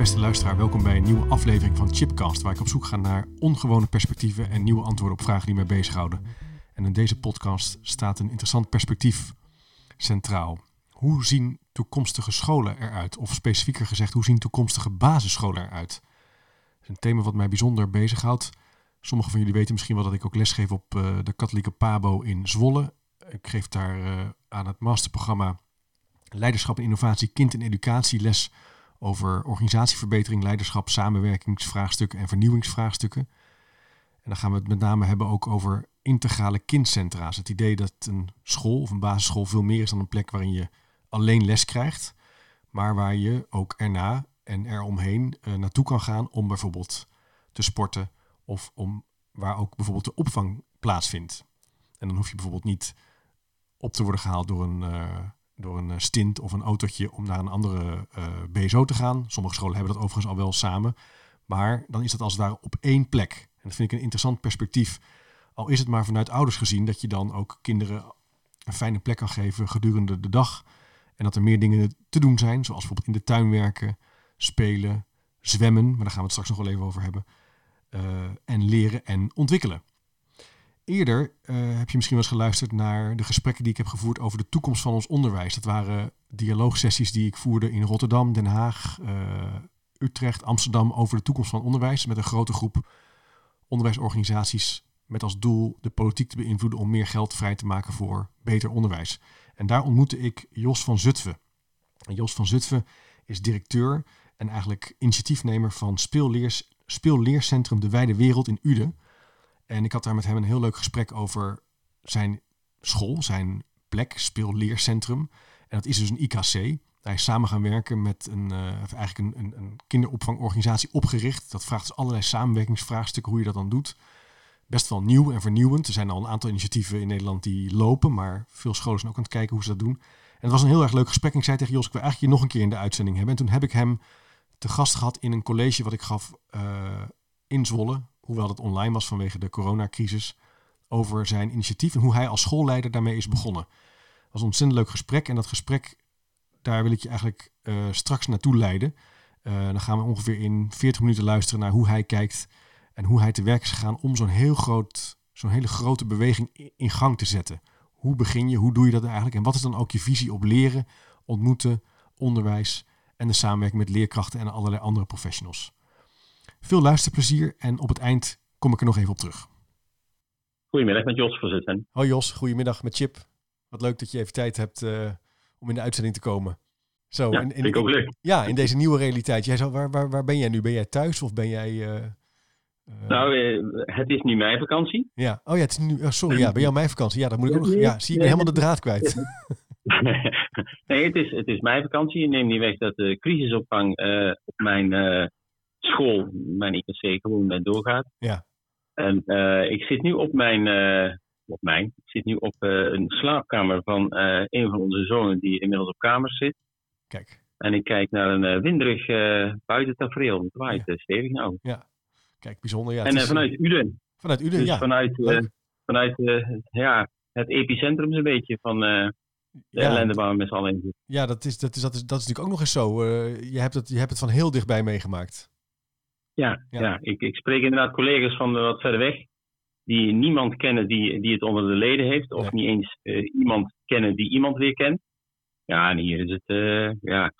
Beste luisteraar, welkom bij een nieuwe aflevering van Chipcast, waar ik op zoek ga naar ongewone perspectieven en nieuwe antwoorden op vragen die mij bezighouden. En in deze podcast staat een interessant perspectief centraal. Hoe zien toekomstige scholen eruit? Of specifieker gezegd, hoe zien toekomstige basisscholen eruit? Dat is een thema wat mij bijzonder bezighoudt. Sommigen van jullie weten misschien wel dat ik ook lesgeef op uh, de katholieke Pabo in Zwolle. Ik geef daar uh, aan het masterprogramma Leiderschap en Innovatie Kind en Educatie les over organisatieverbetering, leiderschap, samenwerkingsvraagstukken en vernieuwingsvraagstukken. En dan gaan we het met name hebben ook over integrale kindcentra's. Het idee dat een school of een basisschool veel meer is dan een plek waarin je alleen les krijgt, maar waar je ook erna en eromheen uh, naartoe kan gaan om bijvoorbeeld te sporten of om waar ook bijvoorbeeld de opvang plaatsvindt. En dan hoef je bijvoorbeeld niet op te worden gehaald door een, uh, door een stint of een autootje om naar een andere uh, BSO te gaan. Sommige scholen hebben dat overigens al wel samen. Maar dan is dat als het ware op één plek. En dat vind ik een interessant perspectief. Al is het maar vanuit ouders gezien dat je dan ook kinderen een fijne plek kan geven gedurende de dag. En dat er meer dingen te doen zijn, zoals bijvoorbeeld in de tuin werken, spelen, zwemmen. Maar daar gaan we het straks nog wel even over hebben. Uh, en leren en ontwikkelen. Eerder uh, heb je misschien wel eens geluisterd naar de gesprekken die ik heb gevoerd over de toekomst van ons onderwijs. Dat waren dialoogsessies die ik voerde in Rotterdam, Den Haag, uh, Utrecht, Amsterdam over de toekomst van onderwijs. Met een grote groep onderwijsorganisaties met als doel de politiek te beïnvloeden om meer geld vrij te maken voor beter onderwijs. En daar ontmoette ik Jos van Zutphen. En Jos van Zutphen is directeur en eigenlijk initiatiefnemer van Speelleers, Speelleercentrum De Wijde Wereld in Uden. En ik had daar met hem een heel leuk gesprek over zijn school, zijn plek, Speelleercentrum. En dat is dus een IKC. Hij is samen gaan werken met een, uh, eigenlijk een, een, een kinderopvangorganisatie opgericht. Dat vraagt dus allerlei samenwerkingsvraagstukken hoe je dat dan doet. Best wel nieuw en vernieuwend. Er zijn al een aantal initiatieven in Nederland die lopen, maar veel scholen zijn ook aan het kijken hoe ze dat doen. En het was een heel erg leuk gesprek. ik zei tegen Jos, ik wil eigenlijk je nog een keer in de uitzending hebben. En toen heb ik hem te gast gehad in een college wat ik gaf uh, in Zwolle, hoewel dat online was vanwege de coronacrisis, over zijn initiatief en hoe hij als schoolleider daarmee is begonnen. Het was een ontzettend leuk gesprek en dat gesprek, daar wil ik je eigenlijk uh, straks naartoe leiden. Uh, dan gaan we ongeveer in 40 minuten luisteren naar hoe hij kijkt en hoe hij te werk is gegaan om zo'n heel groot, zo'n hele grote beweging in gang te zetten. Hoe begin je, hoe doe je dat eigenlijk en wat is dan ook je visie op leren, ontmoeten, onderwijs en de samenwerking met leerkrachten en allerlei andere professionals. Veel luisterplezier en op het eind kom ik er nog even op terug. Goedemiddag met Jos voorzitter. Hoi Jos, goedemiddag met Chip. Wat leuk dat je even tijd hebt uh, om in de uitzending te komen. Zo, ja, in, in, vind ik ook leuk. Ja, in deze nieuwe realiteit. Jij zou, waar, waar, waar ben jij nu? Ben jij thuis of ben jij... Uh, uh... Nou, het is nu mijn vakantie. Ja, oh ja, het is nu... Oh, sorry, ja, ben jij mijn vakantie? Ja, dat moet ik ook nog... Ja, zie ik helemaal de draad kwijt. nee, het is, het is mijn vakantie. Neem niet weg dat de crisisopvang op mijn school, mijn IKC, gewoon doorgaat. Ja. En uh, ik zit nu op mijn, uh, op mijn, ik zit nu op uh, een slaapkamer van een van onze zonen die inmiddels op kamers zit. Kijk. En ik kijk naar een winderig buitentafereel. Het waait ja. stevig nou. Ja, kijk, bijzonder. Ja, en is, vanuit Uden. Vanuit Uden, dus ja. Vanuit, vanuit ja, het epicentrum een beetje van de ja, ellende waar we met z'n allen in zitten. Ja, dat is, dat, is, dat, is, dat is natuurlijk ook nog eens zo. je, hebt het, je hebt het van heel dichtbij meegemaakt. Ja, ja. ja. Ik, ik spreek inderdaad collega's van wat verder weg. Die niemand kennen die, die het onder de leden heeft. Of niet eens uh, iemand kennen die iemand weer kent. Ja, en hier is het, uh, ja.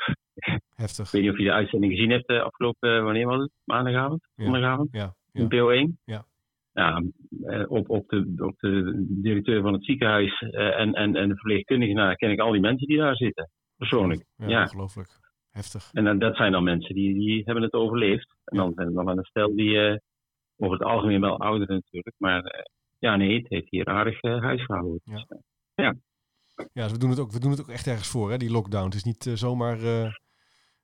Heftig. Ik weet niet of je de uitzending gezien hebt uh, afgelopen, wanneer was het? Maandagavond? Zondagavond? Ja. ja. In PO1? Ja. Ja, op, op, de, op de directeur van het ziekenhuis en, en, en de verpleegkundige, nou, ken ik al die mensen die daar zitten. Persoonlijk. Ja, ja. ongelooflijk. Heftig. En dan, dat zijn dan mensen die, die hebben het overleefd. En dan zijn er dan een stel die uh, over het algemeen wel ouderen natuurlijk, maar uh, ja, nee, het heeft hier aardig huisgehouden. Ja. ja. Ja, dus we doen, het ook, we doen het ook echt ergens voor, hè, die lockdown. Het is niet zomaar...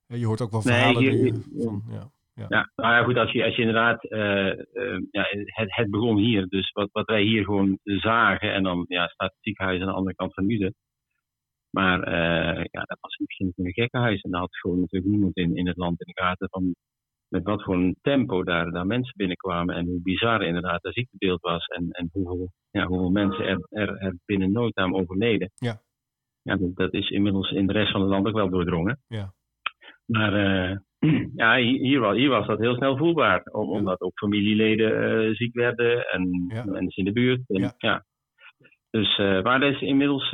je hoort ook wel verhalen nee, van... Ja. Ja. ja, nou ja, goed, als je, als je inderdaad, ja, het, het begon hier. Dus wat, wat wij hier gewoon zagen, en dan ja, staat het ziekenhuis aan de andere kant van Uden. Maar uh, ja, dat was in het begin een gekkenhuis. En daar had gewoon natuurlijk niemand in, in het land in de gaten van met wat voor een tempo daar, daar mensen binnenkwamen. En hoe bizar inderdaad dat ziektebeeld was. En, en hoeveel, ja, hoeveel mensen er, er, er binnen no time overleden. Ja. Ja, dat, dat, is inmiddels in de rest van het land ook wel doordrongen. Ja. Maar uh, ja, hier, was, hier was dat heel snel voelbaar. Omdat ook familieleden uh, ziek werden en ja. mensen in de buurt. En, ja. ja. Dus, uh, maar er is inmiddels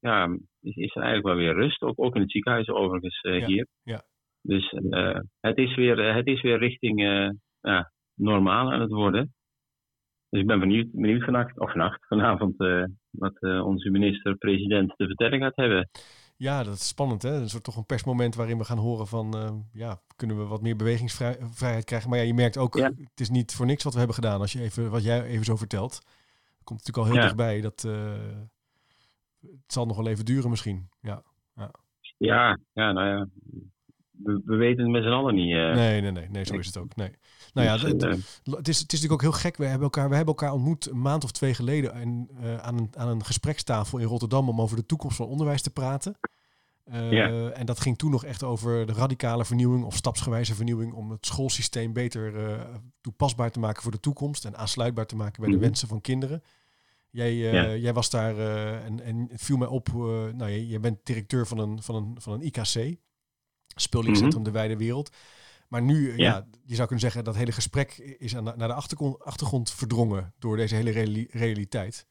ja, is, is er eigenlijk wel weer rust. Ook, ook in het ziekenhuis overigens uh, ja, hier. Ja. Dus het, is weer, het is weer richting uh, normaal aan het worden. Dus ik ben benieuwd, benieuwd vannacht, of vannacht, vanavond wat onze minister-president te vertellen gaat hebben. Ja, dat is spannend. Hè? Een soort toch een persmoment waarin we gaan horen van, ja, kunnen we wat meer bewegingsvrijheid krijgen. Maar ja, je merkt ook, ja. het is niet voor niks wat we hebben gedaan. Als je even, wat jij even zo vertelt, komt natuurlijk al heel ja. dichtbij dat het zal nog wel even duren misschien. Ja, ja. ja, ja nou ja. We, we weten het met z'n allen niet. Uh. Nee, nee, nee, nee, zo is het ook. Nee. Nou ja, dus, het, uh, het, is, het is natuurlijk ook heel gek. We hebben elkaar, we hebben elkaar ontmoet een maand of twee geleden uh, aan, een, aan een gesprekstafel in Rotterdam om over de toekomst van onderwijs te praten. ja. En dat ging toen nog echt over de radicale vernieuwing of stapsgewijze vernieuwing om het schoolsysteem beter toepasbaar te maken voor de toekomst en aansluitbaar te maken bij de mm -hmm. wensen van kinderen. Jij, ja. jij was daar uh, en, en het viel mij op, uh, nou, je, je, bent directeur van een, van een, van een IKC, Speellinkcentrum mm -hmm. De Wijde Wereld. Maar nu, ja. ja. je zou kunnen zeggen dat hele gesprek is aan de, naar de achtergrond, achtergrond verdrongen door deze hele reali realiteit.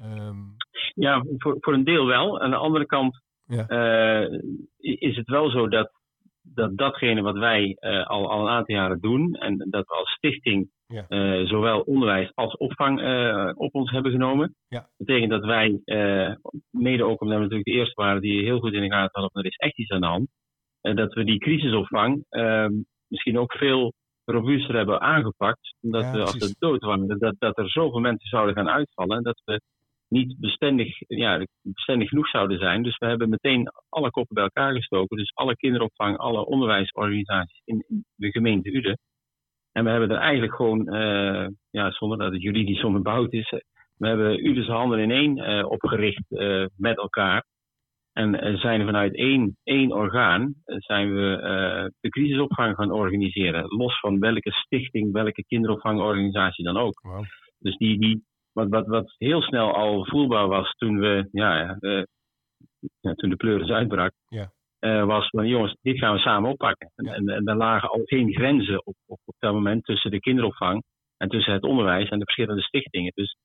Um, ja, voor, voor een deel wel. Aan de andere kant ja. is het wel zo dat dat datgene wat wij uh, al, al een aantal jaren doen en dat we als stichting ja. uh, zowel onderwijs als opvang uh, op ons hebben genomen. Ja. betekent dat wij, mede ook omdat we natuurlijk de eerste waren die heel goed in de gaten hadden, er is echt iets aan de hand, dat we die crisisopvang ehm, misschien ook veel robuuster hebben aangepakt. Omdat ja, we als we dood waren, dat, dat er zoveel mensen zouden gaan uitvallen en dat we niet bestendig, ja, bestendig genoeg zouden zijn. Dus we hebben meteen alle koppen bij elkaar gestoken. Dus alle kinderopvang, alle onderwijsorganisaties in de gemeente Uden. En we hebben er eigenlijk gewoon, uh, ja, zonder dat het juridisch onderbouwd is, we hebben Udes handen in één uh, opgericht uh, met elkaar. En zijn vanuit één, één orgaan zijn we de crisisopvang gaan organiseren. Los van welke stichting, welke kinderopvangorganisatie dan ook. Wow. Dus die, die, wat, wat, wat heel snel al voelbaar was toen we, ja, ja toen de pleuris uitbrak, ja. Uh, was van jongens, dit gaan we samen oppakken. En, en, en er lagen al geen grenzen op, op, op dat moment tussen de kinderopvang en tussen het onderwijs en de verschillende stichtingen. Dus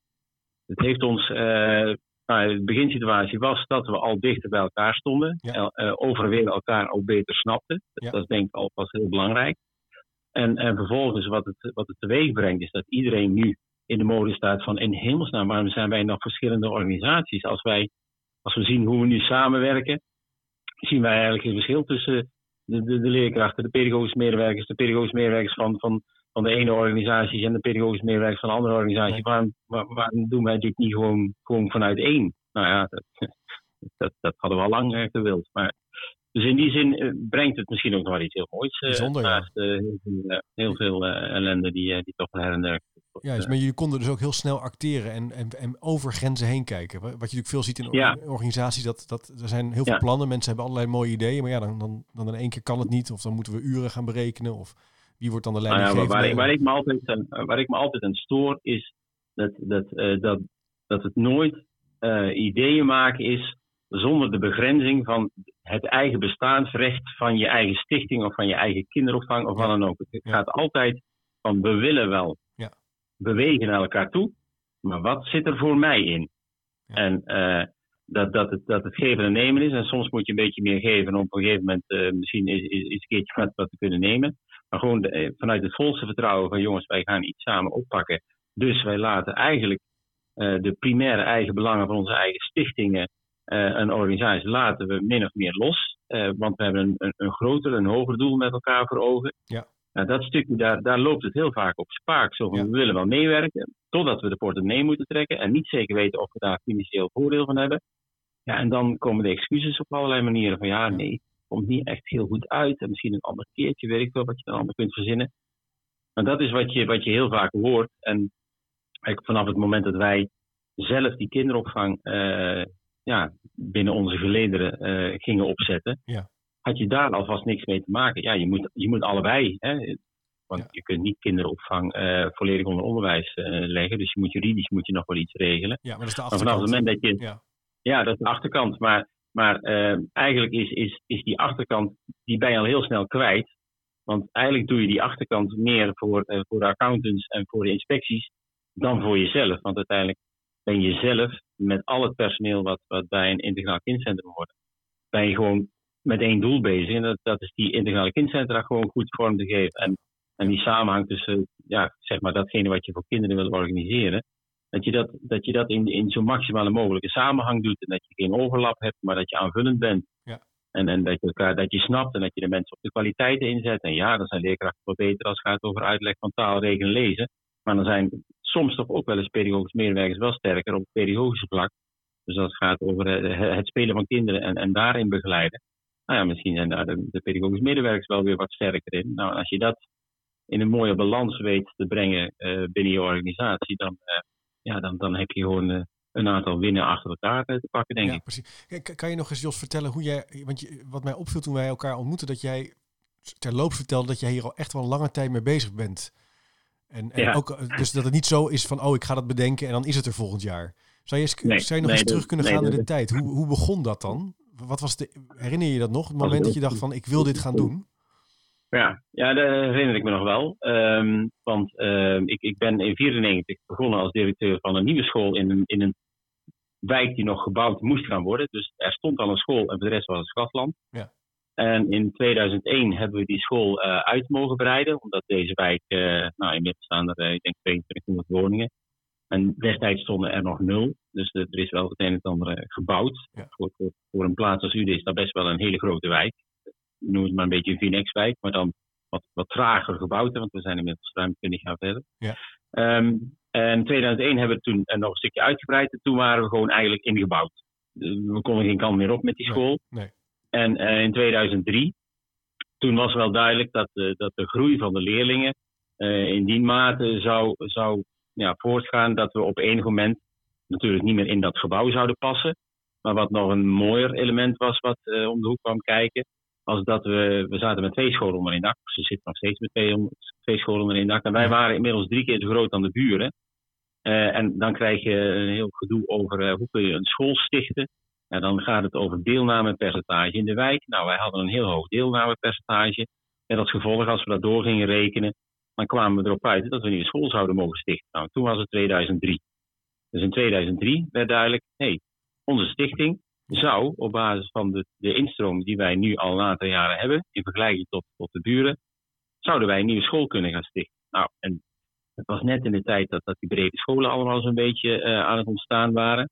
het heeft ons, uh, nou, de beginsituatie was dat we al dichter bij elkaar stonden, Ja. uh, overweer elkaar al beter snapten. Ja. Dat is denk ik alvast heel belangrijk. En, en vervolgens wat het, wat het teweeg brengt is dat iedereen nu in de mode staat van in hemelsnaam, waarom zijn wij nog verschillende organisaties? Als, wij, als we zien hoe we nu samenwerken, zien wij eigenlijk een verschil tussen de, de, de leerkrachten, de pedagogische medewerkers, de pedagogische medewerkers van, van, van de ene organisatie en de pedagogische medewerkers van de andere organisatie. Waarom, waar, waarom doen wij dit niet gewoon, gewoon vanuit één? Nou ja, dat, dat, dat hadden we al lang uh, gewild. Maar, dus in die zin uh, brengt het misschien ook nog wel iets heel moois. Uh, Bijzonder, ja. naast heel veel, veel ellende die, die toch her en der ja, dus, maar jullie konden dus ook heel snel acteren en, en, en over grenzen heen kijken. Wat je natuurlijk veel ziet in ja. organisaties, dat, dat er zijn heel veel ja. plannen, mensen hebben allerlei mooie ideeën, maar ja, dan, dan, dan in één keer kan het niet, of dan moeten we uren gaan berekenen, of wie wordt dan de leidinggevende? Nou ja, waar, waar, ik me altijd, waar ik me altijd aan stoor, is dat, dat, uh, dat, dat het nooit uh, ideeën maken is zonder de begrenzing van het eigen bestaansrecht van je eigen stichting of van je eigen kinderopvang of ja. wat dan ook. Het gaat altijd van we willen wel ja. bewegen naar elkaar toe, maar wat zit er voor mij in? En uh, dat, dat, het, dat het geven en nemen is. En soms moet je een beetje meer geven om op een gegeven moment uh, misschien eens, eens een keertje wat, wat te kunnen nemen. Maar gewoon de, eh, vanuit het volste vertrouwen van jongens, wij gaan iets samen oppakken. Dus wij laten eigenlijk uh, de primaire eigen belangen van onze eigen stichtingen uh, en organisaties laten we min of meer los. Uh, want we hebben een, een, een groter, een hoger doel met elkaar voor ogen. Ja. Nou, dat stukje, daar, daar loopt het heel vaak op spaak. Zo van, we willen wel meewerken, totdat we de portemonnee moeten trekken en niet zeker weten of we daar financieel voordeel van hebben. Ja, en dan komen de excuses op allerlei manieren van ja, nee, het komt niet echt heel goed uit en misschien een ander keertje, weet ik wel, wat je dan ander kunt verzinnen. Maar dat is wat je, wat je heel vaak hoort. En vanaf het moment dat wij zelf die kinderopvang uh, ja, binnen onze gelederen uh, gingen opzetten, ja. had je daar alvast niks mee te maken. Ja, je moet, je moet allebei. Hè, want je kunt niet kinderopvang uh, volledig onder onderwijs leggen. Dus je moet juridisch moet je nog wel iets regelen. Ja, maar dat is de achterkant. vanaf het moment dat je. Ja, ja dat is de achterkant. Maar, maar eigenlijk is, is, is die achterkant, die ben je al heel snel kwijt. Want eigenlijk doe je die achterkant meer voor, voor de accountants en voor de inspecties dan voor jezelf. Want uiteindelijk ben je zelf met al het personeel wat, wat bij een integraal kindcentrum hoort, ben je gewoon met één doel bezig. En dat, dat is die integrale kindcentra gewoon goed vorm te geven. En, en die samenhang tussen, ja, zeg maar, datgene wat je voor kinderen wil organiseren. Dat je dat, dat, je dat in, in zo maximale mogelijke samenhang doet. En dat je geen overlap hebt, maar dat je aanvullend bent. Ja. En, en dat je elkaar dat je snapt en dat je de mensen op de kwaliteiten inzet. En ja, dan zijn leerkrachten wel beter als het gaat over uitleg van taal, rekenen, lezen. Maar dan zijn soms toch ook wel eens pedagogisch medewerkers wel sterker op het pedagogische vlak. Dus als het gaat over eh, het spelen van kinderen en, en daarin begeleiden. Nou ja, misschien zijn daar de, de pedagogisch medewerkers wel weer wat sterker in. Nou, als je dat in een mooie balans weet te brengen uh, binnen je organisatie, dan, uh, ja, dan, dan heb je gewoon uh, een aantal winnen achter elkaar te pakken, denk ja, ik. Precies. Kan je nog eens, Jos, vertellen hoe jij. Want je, wat mij opviel toen wij elkaar ontmoetten, dat jij terloops vertelde dat jij hier al echt wel lange tijd mee bezig bent. En, en ook, eh, dus dat het niet zo is van, oh, ik ga dat bedenken en dan is het er volgend jaar. Zou je, eens, zou je nog eens terug kunnen gaan in de tijd? Hoe, hoe begon dat dan? Wat was de, herinner je dat nog? Het moment dat je dacht van, ik wil dit gaan doen? Ja, ja dat herinner ik me nog wel. Um, want uh, ik, ik ben in 1994 begonnen als directeur van een nieuwe school in een, in een wijk die nog gebouwd moest gaan worden. Dus er stond al een school en voor de rest was het grasland. Ja. En in 2001 hebben we die school uh, uit mogen breiden, omdat deze wijk, uh, nou inmiddels staan er, uh, ik denk 2200 woningen. En destijds stonden er nog nul. Dus er is wel het een en het ander gebouwd. Voor, voor, voor, een plaats als Ude is dat best wel een hele grote wijk. Noem het maar een beetje een Vinex-wijk, maar dan wat, wat trager gebouwd, want we zijn inmiddels ruim 20 jaar verder. Ja. Um, en in 2001 hebben we toen nog een stukje uitgebreid en toen waren we gewoon eigenlijk ingebouwd. We konden geen kant meer op met die school. nee. En uh, in 2003, toen was wel duidelijk dat, uh, dat de groei van de leerlingen uh, in die mate zou, zou ja, voortgaan dat we op enig moment natuurlijk niet meer in dat gebouw zouden passen. Maar wat nog een mooier element was wat om de hoek kwam kijken, was dat we, we zaten met twee scholen onder één dak. Ze zitten nog steeds met twee, twee scholen onder één dak. En wij waren inmiddels drie keer zo groot dan de buren. en dan krijg je een heel gedoe over hoe kun je een school stichten. En dan gaat het over deelnamepercentage in de wijk. Nou, wij hadden een heel hoog deelnamepercentage. Met als gevolg, als we dat door gingen rekenen, dan kwamen we erop uit dat we een nieuwe school zouden mogen stichten. Nou, toen was het 2003. Dus in 2003 werd duidelijk, hé, hey, onze stichting zou op basis van de, de instroom die wij nu al een aantal jaren hebben, in vergelijking tot, tot de buren, zouden wij een nieuwe school kunnen gaan stichten. Nou, en het was net in de tijd dat, dat die brede scholen allemaal zo'n beetje uh, aan het ontstaan waren.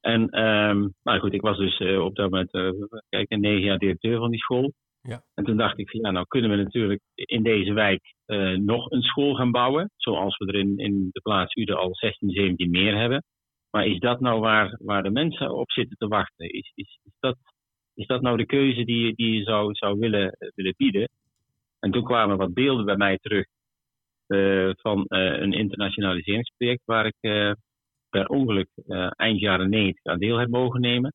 En um, nou goed, ik was dus uh, op dat moment, uh, kijk, negen jaar directeur van die school. Ja. En toen dacht ik van ja, nou kunnen we natuurlijk in deze wijk uh, nog een school gaan bouwen. Zoals we er in, in de plaats Ude al 16, 17 meer hebben. Maar is dat nou waar, waar de mensen op zitten te wachten? Is, is, is, dat, is dat nou de keuze die, die je zou, zou willen, willen bieden? En toen kwamen wat beelden bij mij terug van een internationaliseringsproject waar ik per ongeluk uh, eind jaren 90 aan deel heb mogen nemen.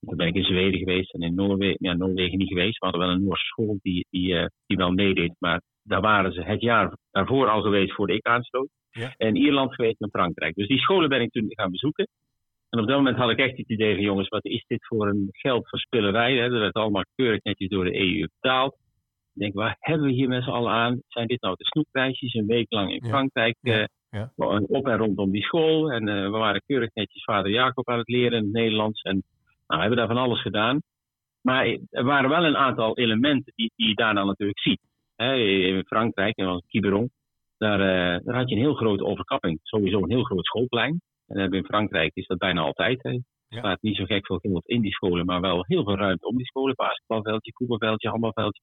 Toen ben ik in Zweden geweest en in Noorwegen, ja, Noorwegen niet geweest. We hadden wel een Noorse school die, die, uh, die wel meedeed, maar daar waren ze het jaar daarvoor al geweest voordat ik aansloot. Ja. En Ierland geweest en Frankrijk. Dus die scholen ben ik toen gaan bezoeken. En op dat moment had ik echt het idee van jongens, wat is dit voor een geldverspillerij? Hè? Dat werd allemaal keurig netjes door de EU betaald. Ik denk, waar hebben we hier met z'n allen aan? Zijn dit nou de snoepprijsjes een week lang in Frankrijk? Ja. Uh, ja. Op en rondom die school. En uh, we waren keurig netjes vader Jacob aan het leren in het Nederlands. En nou, we hebben daar van alles gedaan. Maar er waren wel een aantal elementen die, die je daarna natuurlijk ziet. in Frankrijk, in Quiberon, daar, uh, daar had je een heel grote overkapping. Sowieso een heel groot schoolplein. En in Frankrijk is dat bijna altijd. Hè. Er staat niet zo gek veel geld in die scholen, maar wel heel veel ruimte om die scholen. Basketbalveldje, voetbalveldje, handbalveldje.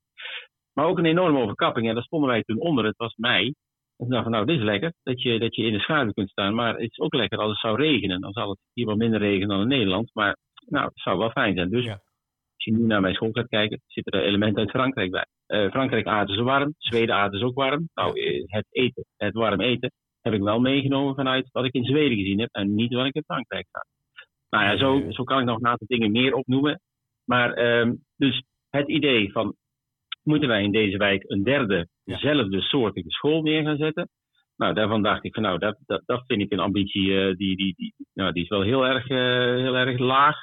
Maar ook een enorme overkapping. En daar stonden wij toen onder. Het was mei. En toen dachten we, nou, dit is lekker. Dat je, dat je in de schaduw kunt staan. Maar het is ook lekker als het zou regenen. Dan zal het hier wat minder regenen dan in Nederland. Maar nou, het zou wel fijn zijn. Dus als je nu naar mijn school gaat kijken, zitten er elementen uit Frankrijk bij. Uh, Frankrijk aarde ze warm. Zweden aarde ze ook warm. Nou, eh, het eten, het warm eten, heb ik wel meegenomen vanuit wat ik in Zweden gezien heb. En niet wat ik in Frankrijk ga. Nou ja, zo, zo kan ik nog een aantal dingen meer opnoemen. Maar um, dus het idee van moeten wij in deze wijk een derde dezelfde soortige school neer gaan zetten. Nou, daarvan dacht ik van nou, dat, dat, dat vind ik een ambitie uh, die, die, die, nou, die is wel heel erg, uh, heel erg laag.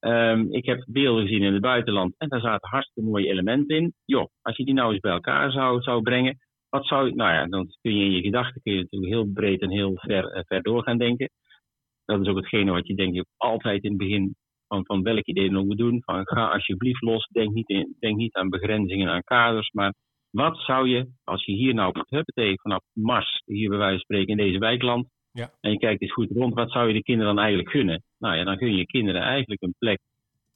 Um, ik heb beelden gezien in het buitenland en daar zaten hartstikke mooie elementen in. Joh, als je die nou eens bij elkaar zou, zou brengen, wat zou nou ja, dan kun je in je gedachten kun je natuurlijk heel breed en heel ver, uh, ver door gaan denken. Dat is ook hetgene wat je denk ik altijd in het begin van, van welk idee dan ook doen. Van ga alsjeblieft los, denk niet, in, denk niet aan begrenzingen, aan kaders, maar wat zou je, als je hier nou huppatee, vanaf Mars, hier bij wijze van spreken in deze wijkland, ja. en je kijkt eens goed rond, wat zou je de kinderen dan eigenlijk gunnen? Nou ja, dan gun je kinderen eigenlijk een plek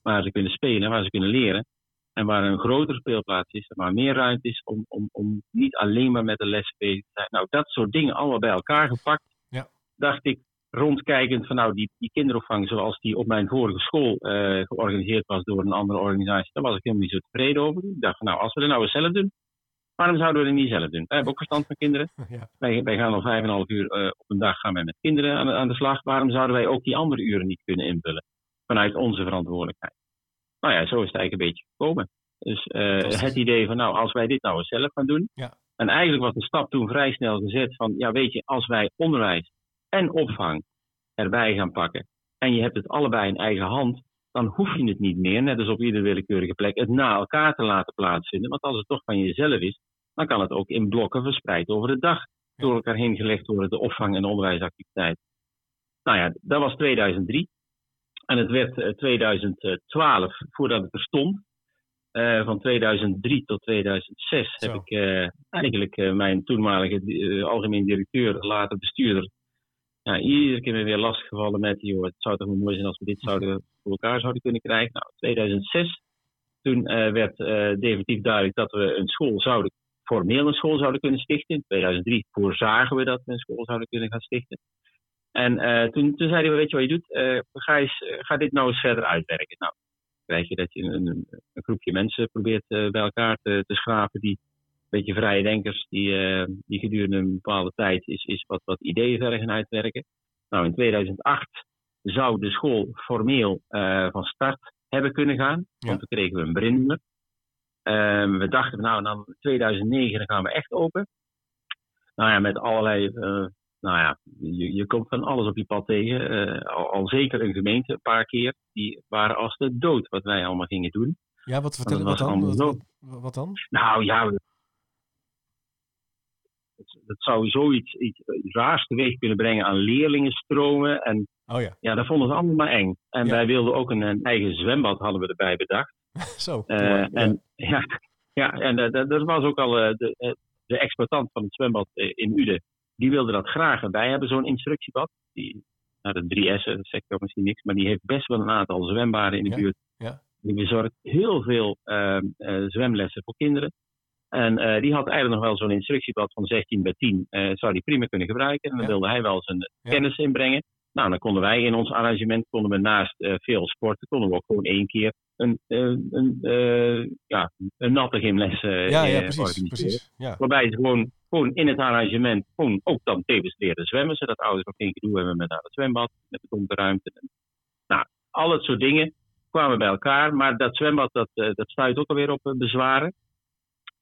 waar ze kunnen spelen, waar ze kunnen leren. En waar een grotere speelplaats is, waar meer ruimte is om, om, om niet alleen maar met de les bezig te zijn. Nou, dat soort dingen allemaal bij elkaar gepakt. Ja. Dacht ik, rondkijkend van nou, die, die kinderopvang zoals die op mijn vorige school uh, georganiseerd was door een andere organisatie, daar was ik helemaal niet zo tevreden over. Ik dacht van nou, als we dat nou eens zelf doen, waarom zouden we dat niet zelf doen? Wij hebben ook verstand van kinderen. Ja. Wij, wij gaan al vijf en een half uur uh, op een dag gaan wij met kinderen aan, aan de slag. Waarom zouden wij ook die andere uren niet kunnen invullen vanuit onze verantwoordelijkheid? Nou ja, zo is het eigenlijk een beetje gekomen. Dus uh, het idee van nou, als wij dit nou eens zelf gaan doen. Ja. En eigenlijk was de stap toen vrij snel gezet van ja, weet je, als wij onderwijs en opvang erbij gaan pakken. En je hebt het allebei in eigen hand. Dan hoef je het niet meer, net als op iedere willekeurige plek, het na elkaar te laten plaatsvinden. Want als het toch van jezelf is, dan kan het ook in blokken verspreid over de dag door elkaar heen gelegd worden, de opvang- en onderwijsactiviteit. Nou ja, dat was 2003. En het werd 2012 eh, voordat het er stond. Uh, van 2003 tot 2006 Zo. heb ik uh, eigenlijk uh, mijn toenmalige algemeen directeur, later bestuurder, ja, iedere keer weer lastiggevallen met, joh, het zou toch wel mooi zijn als we dit zouden voor elkaar zouden kunnen krijgen. Nou, 2006, toen uh, werd uh, definitief duidelijk dat we een school zouden, formeel een school zouden kunnen stichten. In 2003 voorzagen we dat we een school zouden kunnen gaan stichten. En uh, toen, toen zeiden we, weet je wat je doet, ga, eens, ga dit nou eens verder uitwerken. Nou, krijg je dat je een, een, een groepje mensen probeert bij elkaar te, te schrapen die beetje vrije denkers die, uh, die gedurende een bepaalde tijd is, is wat, wat ideeën verder gaan uitwerken. Nou, in 2008 zou de school formeel uh, van start hebben kunnen gaan, want toen kregen we een brindnummer. Uh, we dachten, nou, dan 2009 dan gaan we echt open. Nou ja, met allerlei, uh, nou ja, je, je komt van alles op je pad tegen. Al, al, zeker een gemeente, een paar keer, die waren als de dood wat wij allemaal gingen doen. Ja, wat vertellen wat dan? Wat, wat, dan? Nou ja, dat zou zoiets iets, iets raars teweeg kunnen brengen aan leerlingenstromen. En oh ja. ja, dat vonden ze allemaal maar eng. En wij wilden ook een, een, eigen zwembad hadden we erbij bedacht. Zo. Uh, en ja, ja en uh, dat, was ook al uh, de, de exploitant van het zwembad in Uden. Die wilde dat graag. En wij hebben zo'n instructiebad. Die, nou, de 3S, dat zegt ook misschien niks, maar die heeft best wel een aantal zwembaden in de buurt. Ja. Die bezorgt heel veel ehm, zwemlessen voor kinderen. En uh, die had eigenlijk nog wel zo'n instructieblad van 16 bij 10. Uh, eh, zou die prima kunnen gebruiken. En dan wilde hij wel zijn ja. kennis inbrengen. Nou, dan konden wij in ons arrangement, konden we naast uh, veel sporten, konden we ook gewoon één keer een, een, ja, een natte gymles ja, ja, precies, precies, ja. Waarbij ze gewoon, gewoon in het arrangement gewoon ook dan tevens leren zwemmen. Zodat ouders ook geen gedoe hebben met het zwembad, met de donkerruimte. Nou, al dat soort dingen kwamen bij elkaar. Maar dat zwembad, dat, dat stuit ook alweer op bezwaren.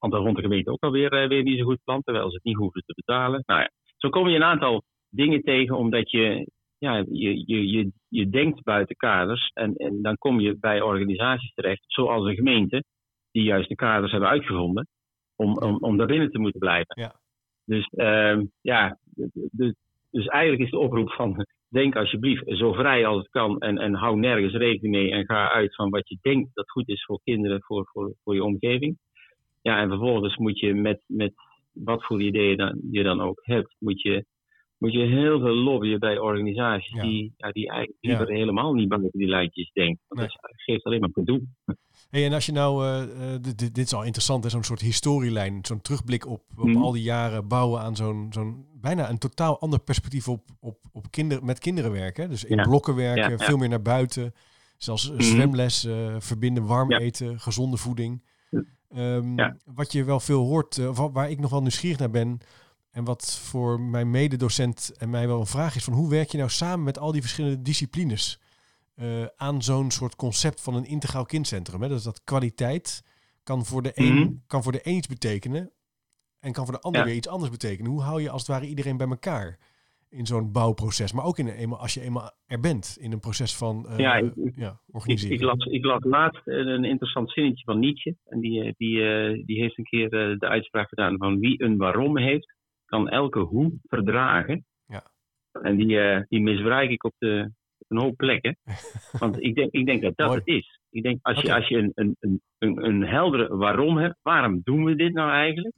Want dan vond de gemeente ook alweer uh, weer niet zo goed plan, terwijl ze het niet hoefden te betalen. Nou ja, zo kom je een aantal dingen tegen, omdat je, ja, je, je, je, je denkt buiten kaders. En, en dan kom je bij organisaties terecht, zoals een gemeente, die juist de kaders hebben uitgevonden, om, om, om daar binnen te moeten blijven. Ja. Dus uh, ja, dus, dus eigenlijk is de oproep van denk alsjeblieft zo vrij als het kan en, en hou nergens rekening mee en ga uit van wat je denkt dat goed is voor kinderen, voor, voor, voor je omgeving. Ja, en vervolgens moet je met, met wat voor ideeën dan, je dan ook hebt, moet je, moet je heel veel lobbyen bij organisaties die, ja, die eigenlijk liever helemaal niet buiten die lijntjes denken. Want dat geeft alleen maar gedoe. Hey, en als je nou, uh, dit, dit, is al interessant, zo'n soort historielijn, zo'n terugblik op, op mhm. al die jaren bouwen aan zo'n zo'n bijna een totaal ander perspectief op, op, op kinder, met kinderen werken. Dus in blokken werken, veel meer naar buiten, zelfs mm zwemles, verbinden, warm eten, gezonde voeding. Um, wat je wel veel hoort, waar ik nog wel nieuwsgierig naar ben, en wat voor mijn mededocent en mij wel een vraag is van hoe werk je nou samen met al die verschillende disciplines uh, aan zo'n soort concept van een integraal kindcentrum? Hè? Dus dat kwaliteit kan voor de een, mhm. kan voor de een iets betekenen en kan voor de ander weer iets anders betekenen. Hoe hou je als het ware iedereen bij elkaar in zo'n bouwproces, maar ook in eenmaal, als je eenmaal er bent in een proces van uh, ja, ik, ja, organiseren? Ik, ik, las, ik las laatst een interessant zinnetje van Nietzsche en die, eh, die, die heeft een keer de uitspraak gedaan van wie een waarom heeft, kan elke hoe verdragen. Ja. En die, die misbruik ik op, de, op een hoop plekken. Want ik denk, ik denk dat dat het is. Ik denk als je, als je een, een, een, een heldere waarom hebt, waarom doen we dit nou eigenlijk?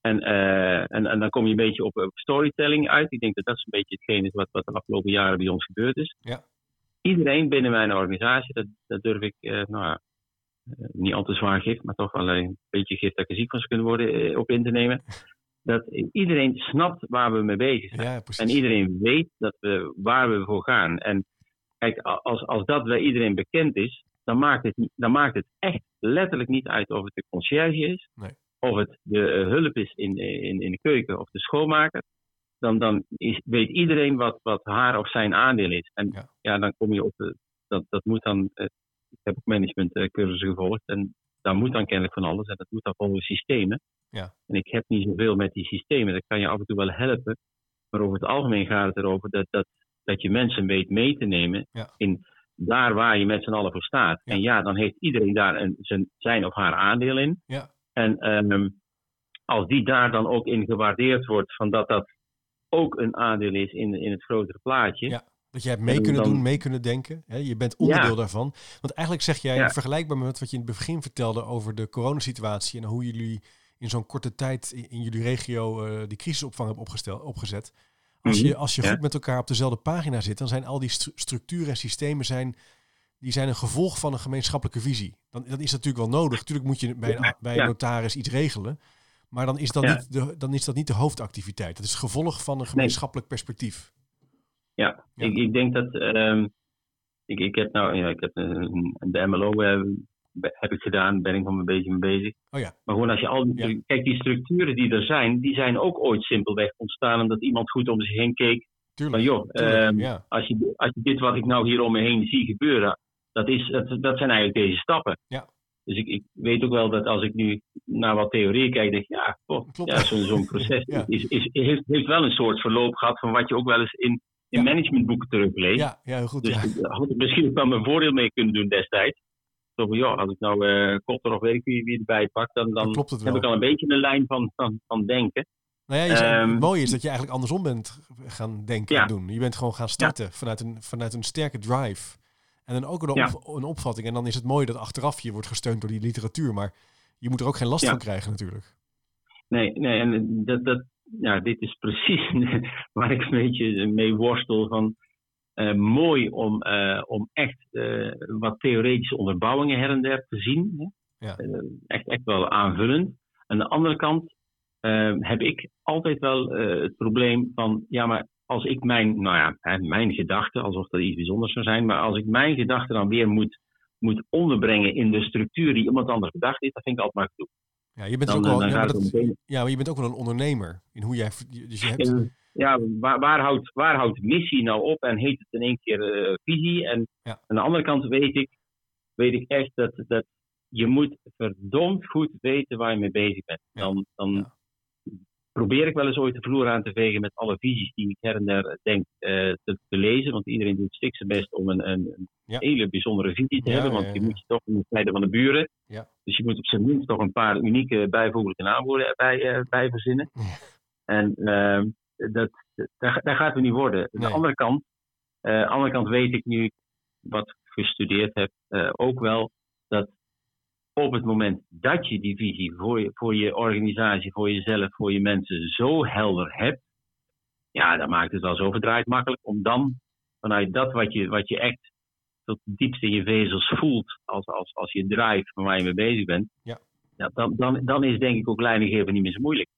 En, uh, en, en dan kom je een beetje op, storytelling uit. Ik denk dat dat is een beetje hetgeen is wat, wat de afgelopen jaren bij ons gebeurd is. Ja. Iedereen binnen mijn organisatie, dat, dat durf ik uh, nou ja, niet al te zwaar gift, maar toch wel een beetje gift dat ik er ziek van zou kunnen worden op in te nemen dat iedereen snapt waar we mee bezig zijn. Ja, en iedereen weet dat we, waar we voor gaan. En kijk, als, als dat bij iedereen bekend is, dan maakt, het, dan maakt het echt letterlijk niet uit of het de conciërge is, nee. Of het de uh, hulp is in, in, in de keuken of de schoonmaker. Dan, dan is, weet iedereen wat, wat haar of zijn aandeel is. En ja, dan kom je op, de, dat, dat moet dan, uh, ik heb ook managementcursussen gevolgd en daar moet dan kennelijk van alles en dat moet dan volgens systemen. Ja. En ik heb niet zoveel met die systemen. Dat kan je af en toe wel helpen. Maar over het algemeen gaat het erover dat, dat, dat je mensen weet mee te nemen in daar waar je met z'n allen voor staat. En ja, dan heeft iedereen daar een, zijn, zijn of haar aandeel in. Ja. En um, als die daar dan ook in gewaardeerd wordt, van dat dat ook een aandeel is in, in het grotere plaatje. Ja. Dat je hebt mee kunnen doen, mee kunnen denken. Hè? Je bent onderdeel daarvan. Want eigenlijk zeg jij, vergelijkbaar met wat je in het begin vertelde over de coronasituatie en hoe jullie in zo'n korte tijd in, jullie regio uh, die crisisopvang hebt opgesteld, opgezet. Als je, mhm. als je goed met elkaar op dezelfde pagina zit, dan zijn al die structuren en systemen zijn, die zijn een gevolg van een gemeenschappelijke visie. Dan, dat is natuurlijk wel nodig. Natuurlijk moet je bij een, bij een notaris iets regelen. Maar dan is, dat niet de, dan is dat niet de hoofdactiviteit. Dat is het gevolg van een gemeenschappelijk perspectief. Ja, Ik, ik denk dat. Um, ik, ik heb nou, ja, ik heb een, de MLO uh, heb ik gedaan, ben ik van een beetje mee bezig. Oh ja. Maar gewoon als je al die, kijk, die structuren die er zijn, die zijn ook ooit simpelweg ontstaan omdat iemand goed om zich heen keek. Tuurlijk, van joh, tuurlijk, uh, als, je, als je dit wat ik nou hier om me heen zie gebeuren, dat, is, dat, dat zijn eigenlijk deze stappen. Ja. Dus ik, ik weet ook wel dat als ik nu naar wat theorieën kijk, denk ik, ja, ja zo'n proces is, is, heeft, heeft wel een soort verloop gehad van wat je ook wel eens in, in managementboeken terugleest. Ja, ja, goed. Dus ja. had ik misschien wel mijn voordeel mee kunnen doen destijds. Zo van, ja, als ik nou uh, Kotter of weet ik wie, wie erbij pak, dan, dan, heb ik al een beetje een lijn van, van, van denken. Nou ja, je um, het mooie is dat je eigenlijk andersom bent gaan denken en doen. Je bent gewoon gaan starten vanuit, een, vanuit een sterke drive. En dan ook een, een, opvatting. En dan is het mooi dat achteraf je wordt gesteund door die literatuur. Maar je moet er ook geen last van krijgen natuurlijk. Nee, nee en dat, dat, ja, dit is precies waar ik een beetje mee worstel. Van, uh, mooi om, uh, om echt uh, wat theoretische onderbouwingen her en der te zien. Ja. echt, echt wel aanvullend. Aan de andere kant heb ik altijd wel het probleem van, ja, maar als ik mijn, nou ja, mijn gedachten, alsof dat iets bijzonders zou zijn, maar als ik mijn gedachten dan weer moet, moet onderbrengen in de structuur die iemand anders bedacht heeft, dat vind ik altijd maar goed. Ja, je bent ook wel, ja, maar ja, maar je bent ook wel een ondernemer in hoe jij. Dus je hebt, ja, waar, waar, houdt, waar houdt missie nou op en heet het in één keer uh, visie? En aan de andere kant weet ik, weet ik echt dat, dat je moet verdomd goed weten waar je mee bezig bent. Dan, dan probeer ik wel eens ooit de vloer aan te vegen met alle visies die ik her en der denk uh, te, te, lezen. Want iedereen doet stik zijn best om een, een, hele bijzondere visie te hebben. Want je moet je toch in de tijden van de buren. Dus je moet op zijn minst toch een paar unieke bijvoeglijke naamwoorden erbij uh, bij verzinnen. En uh, dat, daar, daar, gaat het niet worden. Aan de andere kant, uh, andere kant weet ik nu, wat ik gestudeerd heb, ook wel dat op het moment dat je die visie voor je, voor je organisatie, voor jezelf, voor je mensen zo helder hebt, ja, dan maakt het wel zo verdraaid makkelijk om dan vanuit dat wat je, wat je echt tot diepst in je vezels voelt als, als, als je drive van waar je mee bezig bent, ja. Ja, dan, dan, dan is denk ik ook leidinggeven niet meer zo moeilijk.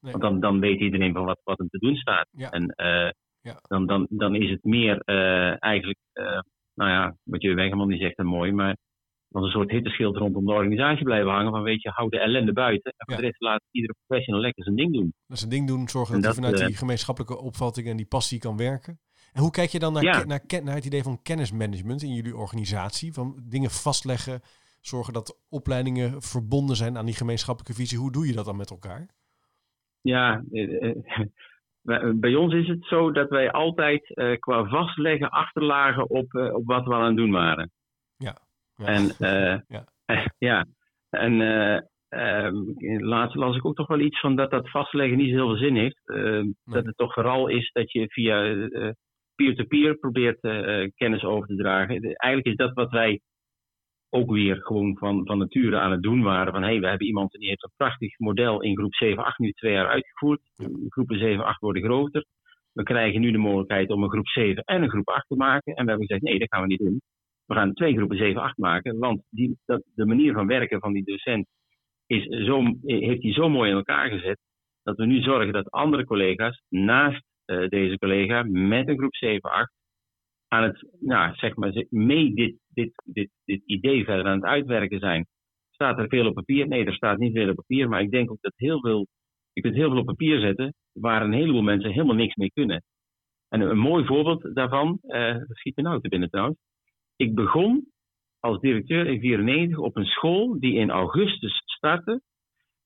Nee. Want dan, dan weet iedereen van wat, wat hem te doen staat. Ja. En uh, ja. dan, dan, dan is het meer uh, eigenlijk, uh, nou ja, wat je Wegeman niet zegt, en mooi, maar als een soort hitteschild rondom de organisatie blijven hangen. Van weet je, hou de ellende buiten. En voor Ja. de rest laat iedere professional lekker zijn ding doen. Dat een ding doen, zorgen En dat, hij dat, vanuit eh, die gemeenschappelijke opvatting en die passie kan werken. En hoe kijk je dan naar, Ja. naar, naar het idee van kennismanagement in jullie organisatie? Van dingen vastleggen, zorgen dat opleidingen verbonden zijn aan die gemeenschappelijke visie. Hoe doe je dat dan met elkaar? Ja, eh, eh, bij- ons is het zo dat wij altijd eh, qua vastleggen achterlagen op, eh, op wat we aan het doen waren. Ja. En Ja. ja, en ehm, laatst las ik ook toch wel iets van dat dat vastleggen niet zo heel veel zin heeft. Eh, Dat het toch vooral is dat je via eh, peer-to-peer probeert kennis over te dragen. Eigenlijk is dat wat wij ook weer gewoon van, van nature aan het doen waren. Van hé, hey, we hebben iemand die heeft een prachtig model in groep 7-8 nu twee jaar uitgevoerd. Groepen 7-8 worden groter. We krijgen nu de mogelijkheid om een groep 7 en een groep 8 te maken. En we hebben gezegd, nee, dat gaan we niet doen. We gaan twee groepen 7-8 maken. Want die, dat, de manier van werken van die docent is zo, heeft hij zo mooi in elkaar gezet. Dat we nu zorgen dat andere collega's naast eh, deze collega met een groep 7-8 aan het, nou, zeg maar, mee dit, dit, dit, dit idee verder aan het uitwerken zijn. Staat er veel op papier? Nee, er staat niet veel op papier. Maar ik denk ook dat heel veel, je kunt heel veel op papier zetten waar een heleboel mensen helemaal niks mee kunnen. En een, mooi voorbeeld daarvan, dat schiet me nou te binnen trouwens. Ik begon als directeur in 94 op een school die in augustus startte.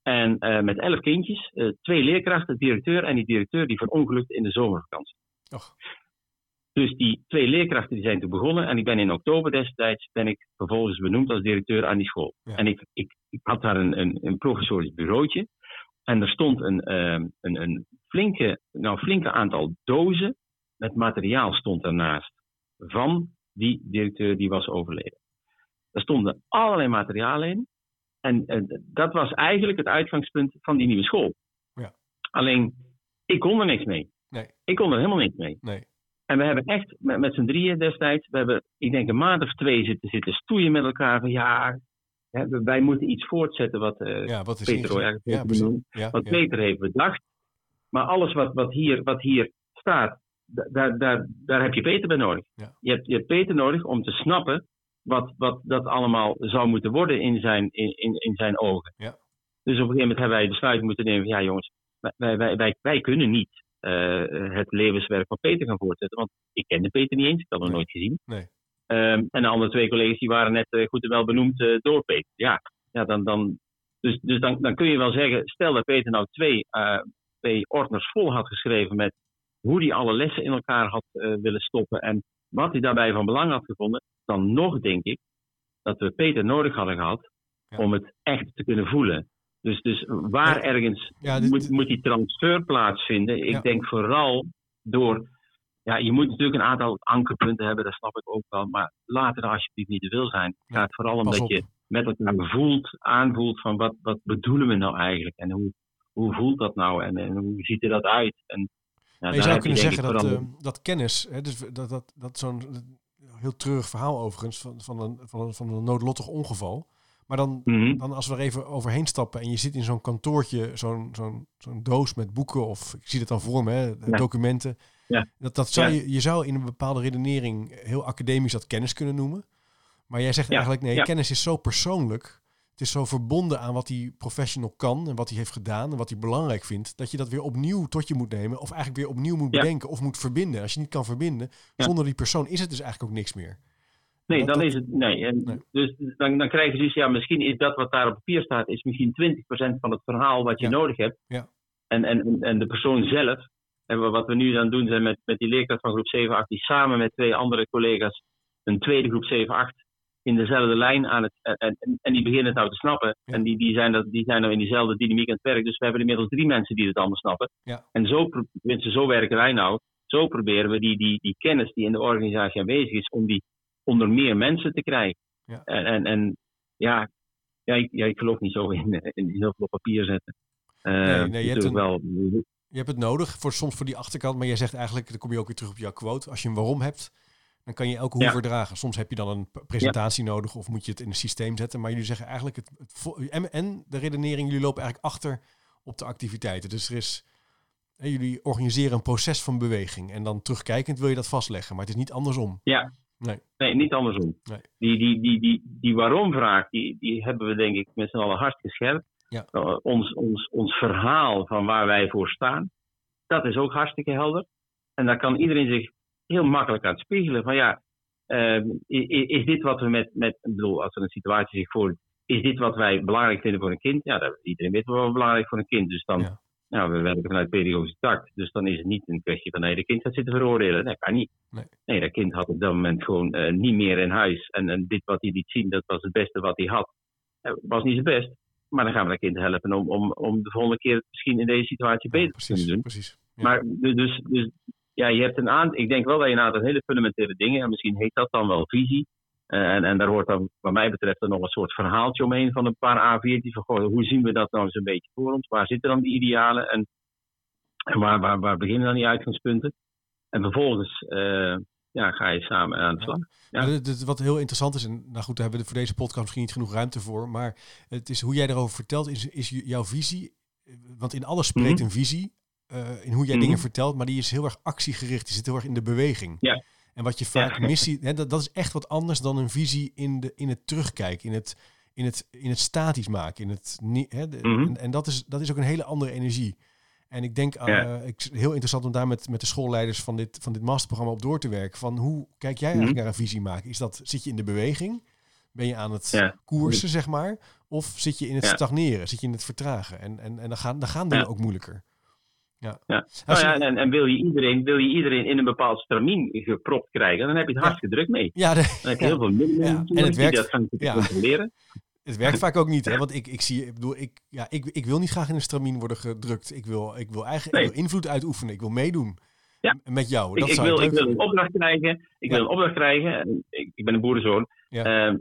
En eh, met elf kindjes, eh, twee leerkrachten, directeur en die directeur die verongelukte in de zomervakantie. Och. Dus die twee leerkrachten die zijn toen begonnen. En ik ben in oktober destijds ben ik vervolgens benoemd als directeur aan die school. Ja. En ik, ik, ik had daar een, een, een professorisch bureautje. En er stond een, ehm, een, een flinke, nou, flinke aantal dozen met materiaal stond ernaast. Van die directeur die was overleden. Er stonden allerlei materialen in. En dat was eigenlijk het uitgangspunt van die nieuwe school. Ja. Alleen, ik kon er niks mee. Nee. Ik kon er helemaal niks mee. Nee. En we hebben echt met, met z'n drieën destijds, we hebben, ik denk een maand of twee zitten, zitten stoeien met elkaar van ja, hè, wij moeten iets voortzetten wat eh, Ja, wat is Peter ja, wat. Peter heeft bedacht. Maar alles wat, wat, hier, wat hier staat, daar, daar, daar heb je Peter bij nodig. Ja. Je, hebt, je hebt Peter nodig om te snappen wat, wat dat allemaal zou moeten worden in zijn, in, in, in zijn ogen. Ja. Dus op een gegeven moment hebben wij besluit moeten nemen: van, ja, jongens, wij, wij, wij, wij kunnen niet eh, het levenswerk van Peter gaan voortzetten. Want ik kende Peter niet eens, ik had hem Nee. nooit gezien. Nee. Ehm, en de andere twee collega's die waren net eh, goed en wel benoemd eh, door Peter. Ja, ja dan, dan, dus, dus dan, dan kun je wel zeggen: stel dat Peter nou twee, twee ordners vol had geschreven met hoe hij alle lessen in elkaar had eh, willen stoppen en wat hij daarbij van belang had gevonden, dan nog denk ik dat we Peter nodig hadden gehad Ja. om het echt te kunnen voelen. Dus, dus waar Ja. ergens Ja, dit- moet, moet die transfer plaatsvinden? Ik denk vooral door. Ja, je moet natuurlijk een aantal ankerpunten hebben, dat snap ik ook wel. Maar laat er alsjeblieft niet te veel zijn. Het gaat vooral om dat je met elkaar voelt, aanvoelt van wat, wat bedoelen we nou eigenlijk? En hoe, hoe voelt dat nou? En, en hoe ziet er dat uit? En, Maar je zou kunnen zeggen dat, vooral- eh, dat kennis, hè, dus dat, dat, dat zo'n heel treurig verhaal overigens van, van, een, van, een, van een noodlottig ongeval. Maar dan, Mhm. dan als we er even overheen stappen en je zit in zo'n kantoortje, zo'n zo'n zo'n doos met boeken of ik zie het dan voor me, hè, Ja. documenten. Ja. Dat, dat zou Ja. je, je zou in een bepaalde redenering heel academisch dat kennis kunnen noemen. Maar jij zegt eigenlijk nee, kennis is zo persoonlijk. Het is zo verbonden aan wat die professional kan en wat hij heeft gedaan en wat hij belangrijk vindt, dat je dat weer opnieuw tot je moet nemen of eigenlijk weer opnieuw moet Ja. bedenken of moet verbinden. Als je niet kan verbinden, Ja. zonder die persoon is het dus eigenlijk ook niks meer. Nee, dan is het. Nee. En Nee. Dus dan, dan krijg je dus, ja, misschien is dat wat daar op papier staat, is misschien 20% van het verhaal wat je Ja. nodig hebt. Ja. En, en, en de persoon zelf. En wat we nu aan het doen zijn met, met die leerkracht van groep 7-8, die samen met twee andere collega's een tweede groep 7-8 in dezelfde lijn aan het. En, en, en die beginnen het nou te snappen. Ja. En die, die, zijn dat, die zijn nou in diezelfde dynamiek aan het werk. Dus we hebben inmiddels drie mensen die het allemaal snappen. Ja. En zo, tenminste, zo werken wij nou. Zo proberen we die, die, die kennis die in de organisatie aanwezig is, om die onder meer mensen te krijgen. Ja. En, en, en ja, ja, ik, ja, ik geloof niet zo in, in heel veel op papier zetten. Eh, Nee, nee, je hebt wel. Je hebt het nodig voor soms voor die achterkant, maar jij zegt eigenlijk, dan kom je ook weer terug op jouw quote. Als je een waarom hebt, Dan kan je elke hoe verdragen. Soms heb je dan een presentatie nodig of moet je het in een systeem zetten. Maar jullie zeggen eigenlijk, het, het en, en de redenering, jullie lopen eigenlijk achter op de activiteiten. Dus er is, jullie organiseren een proces van beweging. En dan terugkijkend wil je dat vastleggen. Maar het is niet andersom. Ja, Nee. nee, niet andersom. Nee. Die, die, die, die, die waarom-vraag, die, die hebben we denk ik met z'n allen gescherpt. Ja. Uh, ons, ons, ons verhaal van waar wij voor staan, dat is ook hartstikke helder. En daar kan iedereen zich heel makkelijk aan spiegelen. Van ja, uh, is, is, dit wat we met, met, ik bedoel, als er een situatie zich voordoet, is dit wat wij belangrijk vinden voor een kind? Ja, dat, iedereen weet wat belangrijk voor een kind. Dus dan, ja. Nou, we werken vanuit pedagogische tact. Dus dan is het niet een kwestie van nee, de kind gaat zitten veroordelen. Nee, kan niet. Nee, nee dat kind had op dat moment gewoon uh, niet meer in huis. En, en, dit wat hij liet zien, dat was het beste wat hij had. Het was niet zijn best. Maar dan gaan we dat kind helpen om, om, om de volgende keer misschien in deze situatie beter te kunnen doen. Precies. Ja. Maar dus, dus ja, je hebt een aantal, ik denk wel dat je een aantal hele fundamentele dingen, en misschien heet dat dan wel visie, eh, en, en, daar hoort dan, wat mij betreft, er nog een soort verhaaltje omheen van een paar A4'tjes. Van, goh, hoe zien we dat nou eens een beetje voor ons? Waar zitten dan die idealen? En, en waar, waar, waar beginnen dan die uitgangspunten? En vervolgens uh, ja, ga je samen aan de slag. Ja. wat heel interessant is, en nou goed, daar hebben we voor deze podcast misschien niet genoeg ruimte voor. Maar het is hoe jij erover vertelt, is, is jouw visie. Want in alles spreekt mhm. een visie. Uh, in hoe jij mhm. dingen vertelt, maar die is heel erg actiegericht. Die zit heel erg in de beweging. Ja. En wat je vaak ja. missie, hè, dat, dat is echt wat anders dan een visie in, de, in het terugkijken, in het, in het, in het statisch maken. In het, hè, mhm. en, en dat, is, dat is ook een hele andere energie. En ik denk, uh, ik, heel interessant om daar met, met de schoolleiders van dit, van dit masterprogramma op door te werken. Van hoe kijk jij eigenlijk mhm. naar een visie maken? Is dat, zit je in de beweging? Ben je aan het koersen, zeg maar? Of zit je in het stagneren? Zit je in het vertragen? En, en, en dan gaan, dan gaan dingen ook moeilijker. Ja. ja. Nou ja en, en wil, je iedereen, wil je iedereen in een bepaald stramien gepropt krijgen, dan heb je het hartstikke druk mee. Ja, dan heb je heel veel minder ja. en het werkt, die dat gaan controleren. Het werkt vaak ook niet, hè? want ik, ik zie, ik bedoel, ik, ja, ik, ik wil niet graag in een stramien worden gedrukt. Ik wil, ik wil eigenlijk ik wil invloed uitoefenen, ik wil meedoen. Ja. Met jou. Dat ik, ik wil, ik wil een opdracht krijgen. Ik wil een opdracht krijgen. Ik, ik ben een boerenzoon. Ja. Uh,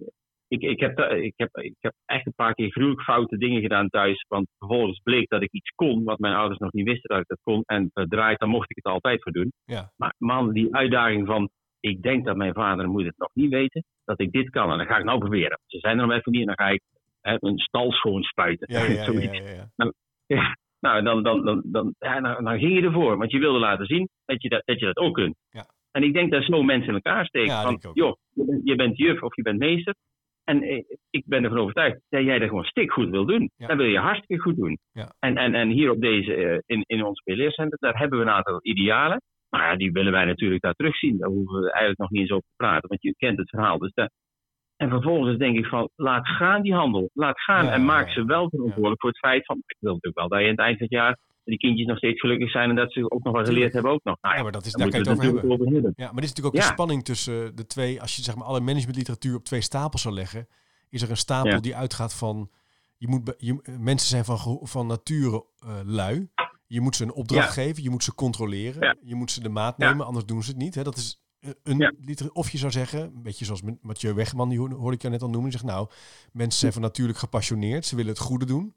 ik, ik, heb, ik, heb, ik heb echt een paar keer gruwelijk foute dingen gedaan thuis. Want vervolgens bleek dat ik iets kon wat mijn ouders nog niet wisten dat ik dat kon. En verdraaid, dan mocht ik het altijd voor doen. Ja. Maar man, die uitdaging van ik denk dat mijn vader en moeder het nog niet weten dat ik dit kan. En dan ga ik nou proberen. Ze zijn er nog even niet en dan ga ik hè, een stal schoon spuiten. Ja, ja, ja, nou, nou, dan, dan, dan, dan, ja, nou, dan ging je ervoor. Want je wilde laten zien dat je dat, dat, je dat ook kunt. Ja. En ik denk dat zo mensen in elkaar steken. van, joh, je bent juf of je bent meester. En eh, ik ben ervan overtuigd dat jij dat gewoon stikgoed wil doen. Ja. Dan wil je hartstikke goed doen. Ja. En, en, en hier op deze, eh, in, in ons leercentrum, daar hebben we een aantal idealen. Maar ja, die willen wij natuurlijk daar terugzien. Daar hoeven we eigenlijk nog niet eens over te praten, want je kent het verhaal. Dus daar, en vervolgens denk ik van, laat gaan die handel. Laat gaan en maak ze wel verantwoordelijk voor het feit van, ik wil natuurlijk wel dat je aan het eind van het jaar die kindjes nog steeds gelukkig zijn en dat ze ook nog wat geleerd hebben ook nog. Nou, ja, maar dat is, daar kan je het over hebben. over hebben. Ja, maar dit is natuurlijk ook de spanning tussen de twee. Als je zeg maar alle managementliteratuur op twee stapels zou leggen, is er een stapel die uitgaat van je moet je, mensen zijn van, van nature uh, lui. Je moet ze een opdracht geven, je moet ze controleren, je moet ze de maat nemen, anders doen ze het niet. Hè? Dat is een liter, of je zou zeggen, een beetje zoals Mathieu Wegman, die hoorde ik jou net al noemen, die zegt nou, mensen zijn van natuurlijk gepassioneerd, ze willen het goede doen.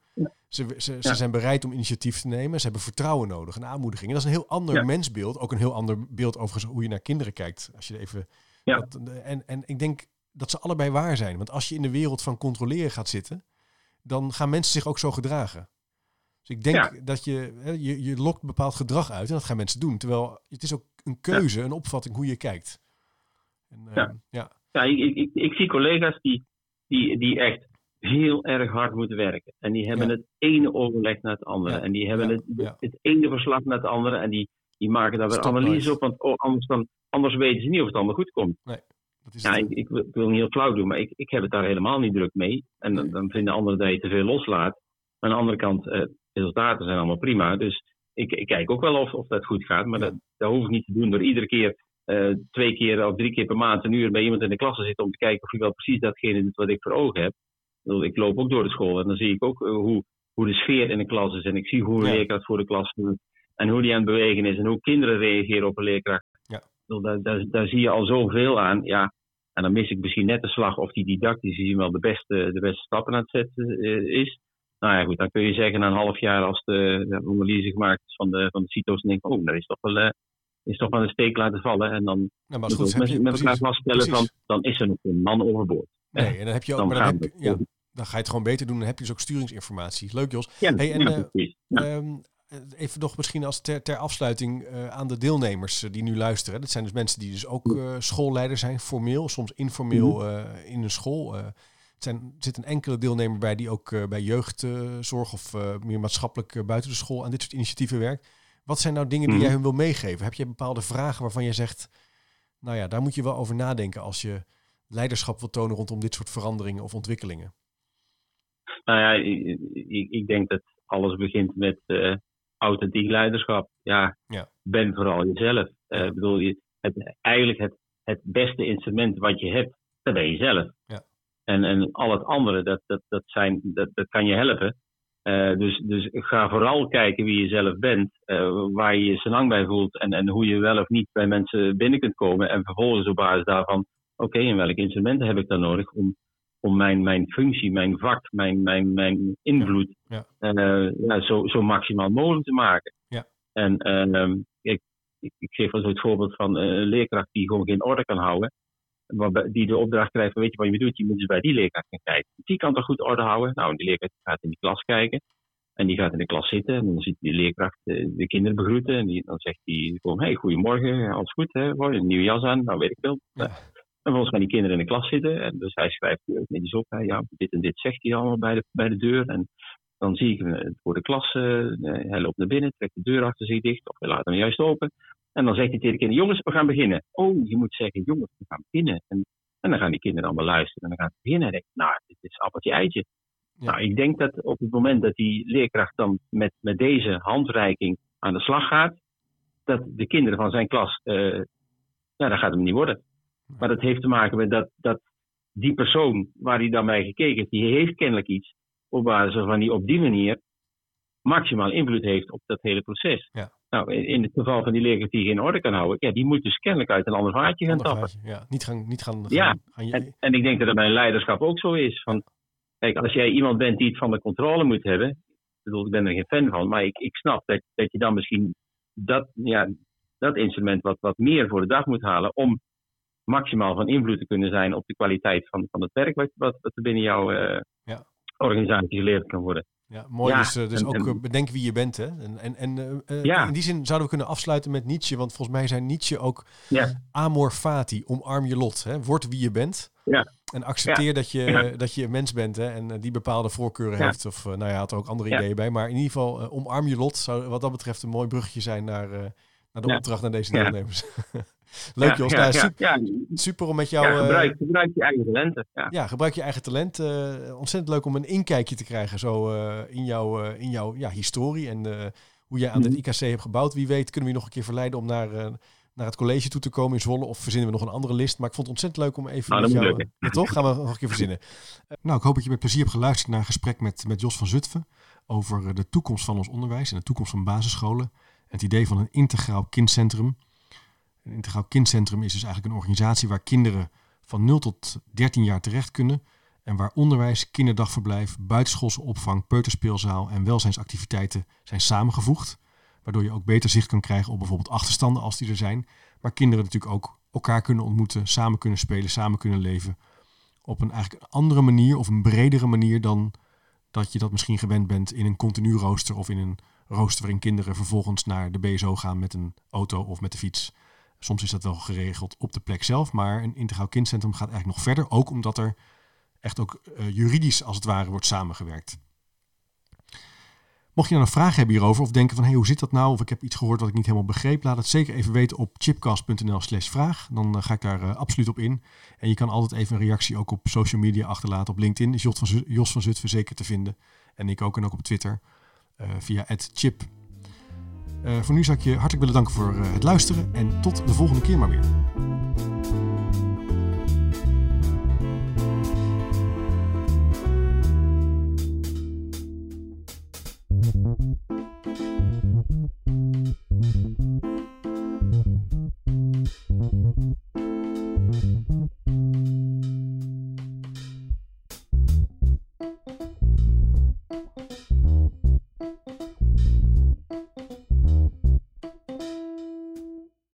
Ze, ze, ze, zijn bereid om initiatief te nemen, ze hebben vertrouwen nodig, een aanmoediging. En dat is een heel ander mensbeeld, ook een heel ander beeld over hoe je naar kinderen kijkt. Als je even, dat, en, en ik denk dat ze allebei waar zijn. Want als je in de wereld van controleren gaat zitten, dan gaan mensen zich ook zo gedragen. Dus ik denk dat je, je, je lokt bepaald gedrag uit en dat gaan mensen doen. Terwijl het is ook een keuze, een opvatting hoe je kijkt. En, ja. Uh, ja. ja ik, ik, ik, zie collega's die, die, die echt heel erg hard moeten werken. En die hebben het ene overleg naar het andere. En die hebben het, het ene verslag naar het andere. En die, die maken daar weer analyse op. Want oh, anders, dan, anders weten ze niet of het allemaal goed komt. Nee. Dat is ja, ik, ik, wil niet heel flauw doen, maar ik, ik heb het daar helemaal niet druk mee. En dan, dan vinden anderen dat je te veel loslaat. Aan de andere kant, uh, resultaten zijn allemaal prima. Dus ik, ik, kijk ook wel of, of dat goed gaat. Maar dat, dat hoef ik niet te doen door iedere keer uh, twee keer of drie keer per maand een uur bij iemand in de klas te zitten om te kijken of hij wel precies datgene doet wat ik voor ogen heb. Ik loop ook door de school en dan zie ik ook uh, hoe, hoe de sfeer in de klas is. En ik zie hoe een ja. leerkracht voor de klas doet. En hoe die aan het bewegen is en hoe kinderen reageren op een leerkracht. Ja. Daar, daar, daar zie je al zoveel aan. Ja, en dan mis ik misschien net de slag of die didactische zien wel de beste, de beste stappen aan het zetten uh, is. Nou ja, goed, dan kun je zeggen na een half jaar als de, de analyse gemaakt is van de, van de CITO's, denk ik, oh, dat is toch wel, uh, is toch wel een steek laten vallen. En dan nou, maar goed, met, met elkaar vaststellen dan is er nog een man overboord. Nee, en dan heb je ook, dan, maar dan, heb, ja, dan ga je het gewoon beter doen. Dan heb je dus ook sturingsinformatie. Leuk Jos. Ja, hey, en, ja, uh, um, even nog misschien als ter, ter afsluiting uh, aan de deelnemers die nu luisteren. Dat zijn dus mensen die dus ook uh, schoolleider zijn, formeel, soms informeel mm-hmm. in een school. Er zijn, zit een enkele deelnemer bij die ook bij jeugdzorg of meer maatschappelijk buiten de school aan dit soort initiatieven werkt. Wat zijn nou dingen die mm-hmm. jij hun wil meegeven? Heb je bepaalde vragen waarvan je zegt, nou ja, daar moet je wel over nadenken als je leiderschap wil tonen rondom dit soort veranderingen of ontwikkelingen? Nou ja, ik, ik denk dat alles begint met uh, authentiek leiderschap. Ja, ja, ben vooral jezelf. Uh, bedoel, je, het, eigenlijk het, het beste instrument wat je hebt, dat ben je zelf. Ja. En, en al het andere, dat, dat, dat, zijn, dat, dat kan je helpen. Uh, dus, dus ga vooral kijken wie je zelf bent, uh, waar je je lang bij voelt en, en hoe je wel of niet bij mensen binnen kunt komen. En vervolgens op basis daarvan, oké, okay, en welke instrumenten heb ik dan nodig om om mijn, mijn functie, mijn vak, mijn, mijn, mijn invloed ja. Uh, ja, zo, zo maximaal mogelijk te maken. Ja. En ik, ik, ik, geef zo het voorbeeld van een leerkracht die gewoon geen orde kan houden. Die de opdracht krijgt van weet je wat je doet, je moet dus bij die leerkracht gaan kijken. Die kan toch goed orde houden? Nou, die leerkracht gaat in die klas kijken. En die gaat in de klas zitten en dan ziet die leerkracht de kinderen begroeten. En die, dan zegt hij gewoon, hey, goedemorgen, alles goed, hè? een nieuwe jas aan, nou weet ik veel. Ja. En vervolgens gaan die kinderen in de klas zitten. En dus hij schrijft netjes op. Hè, ja, dit en dit zegt hij allemaal bij de, bij de deur. En dan zie ik hem voor de klas. Uh, hij loopt naar binnen, trekt de deur achter zich dicht. Of hij laat hem juist open. En dan zegt hij tegen de kinderen: Jongens, we gaan beginnen. Oh, je moet zeggen: Jongens, we gaan beginnen. En, en dan gaan die kinderen allemaal luisteren. En dan gaan ze beginnen. En denken: Nou, dit is appeltje eitje. Nou, ik denk dat op het moment dat die leerkracht dan met, met deze handreiking aan de slag gaat. Dat de kinderen van zijn klas. Uh, nou, dat gaat hem niet worden. Maar dat heeft te maken met dat, dat die persoon waar hij dan bij gekeken heeft, die heeft kennelijk iets op basis waarvan hij op die manier maximaal invloed heeft op dat hele proces. Ja. Nou, in, het geval van die leerkracht die geen orde kan houden, ja, die moet dus kennelijk uit een ander vaatje gaan tappen. ja, niet gaan, niet gaan, gaan ja, je... en, en, ik denk dat dat bij leiderschap ook zo is. Van, kijk, als jij iemand bent die het van de controle moet hebben, ik bedoel, ik ben er geen fan van, maar ik, ik snap dat, dat je dan misschien dat, ja, dat instrument wat, wat meer voor de dag moet halen om maximaal van invloed te kunnen zijn op de kwaliteit van, van het werk wat, wat, wat er binnen jouw uh, ja. organisatie geleerd kan worden. Ja, mooi. Ja, dus, uh, dus ook en, bedenk wie je bent. Hè? En, en, en uh, ja. in die zin zouden we kunnen afsluiten met Nietzsche. Want volgens mij zijn Nietzsche ook ja. amor fati, omarm je lot. Hè? Word wie je bent. Ja. En accepteer dat, je, dat je een mens bent hè? en die bepaalde voorkeuren heeft. Of nou ja, had er ook andere ideeën bij. Maar in ieder geval, omarm je lot zou wat dat betreft een mooi bruggetje zijn naar, naar de opdracht naar deze deelnemers. Leuk Jos. Ja, super, super, om met jou... Ja, gebruik, uh, gebruik je eigen talenten. Ja, gebruik je eigen talent. Uh, ontzettend leuk om een inkijkje te krijgen zo uh, in, jouw in jouw ja, historie en hoe jij aan het mhm. IKC hebt gebouwd. Wie weet kunnen we je nog een keer verleiden om naar, naar het college toe te komen in Zwolle. Of verzinnen we nog een andere list. Maar ik vond het ontzettend leuk om even nou, met jou... Ja, toch? Gaan we nog een keer verzinnen. nou, ik hoop dat je met plezier hebt geluisterd naar een gesprek met, met Jos van Zutphen. Over de toekomst van ons onderwijs en de toekomst van basisscholen. Het idee van een integraal kindcentrum een integraal kindcentrum is dus eigenlijk een organisatie waar kinderen van 0 tot 13 jaar terecht kunnen en waar onderwijs, kinderdagverblijf, buitenschoolse opvang, peuterspeelzaal en welzijnsactiviteiten zijn samengevoegd. Waardoor je ook beter zicht kan krijgen op bijvoorbeeld achterstanden als die er zijn. Maar kinderen natuurlijk ook elkaar kunnen ontmoeten, samen kunnen spelen, samen kunnen leven. Op een eigenlijk andere manier of een bredere manier dan dat je dat misschien gewend bent in een continu rooster of in een rooster waarin kinderen vervolgens naar de BSO gaan met een auto of met de fiets. Soms is dat wel geregeld op de plek zelf, maar een integraal kindcentrum gaat eigenlijk nog verder. Ook omdat er echt ook uh, juridisch als het ware wordt samengewerkt. Mocht je nou een vraag hebben hierover of denken van hey, hoe zit dat nou? Of ik heb iets gehoord wat ik niet helemaal begreep, laat het zeker even weten op chipcast.nl slash vraag. Dan uh, ga ik daar uh, absoluut op in. En je kan altijd even een reactie ook op social media achterlaten. Op LinkedIn is Jos van, Zutphen zeker te vinden. En ik ook en ook op Twitter via chip voor nu zou ik je hartelijk willen danken voor uh, het luisteren en tot de volgende keer maar weer.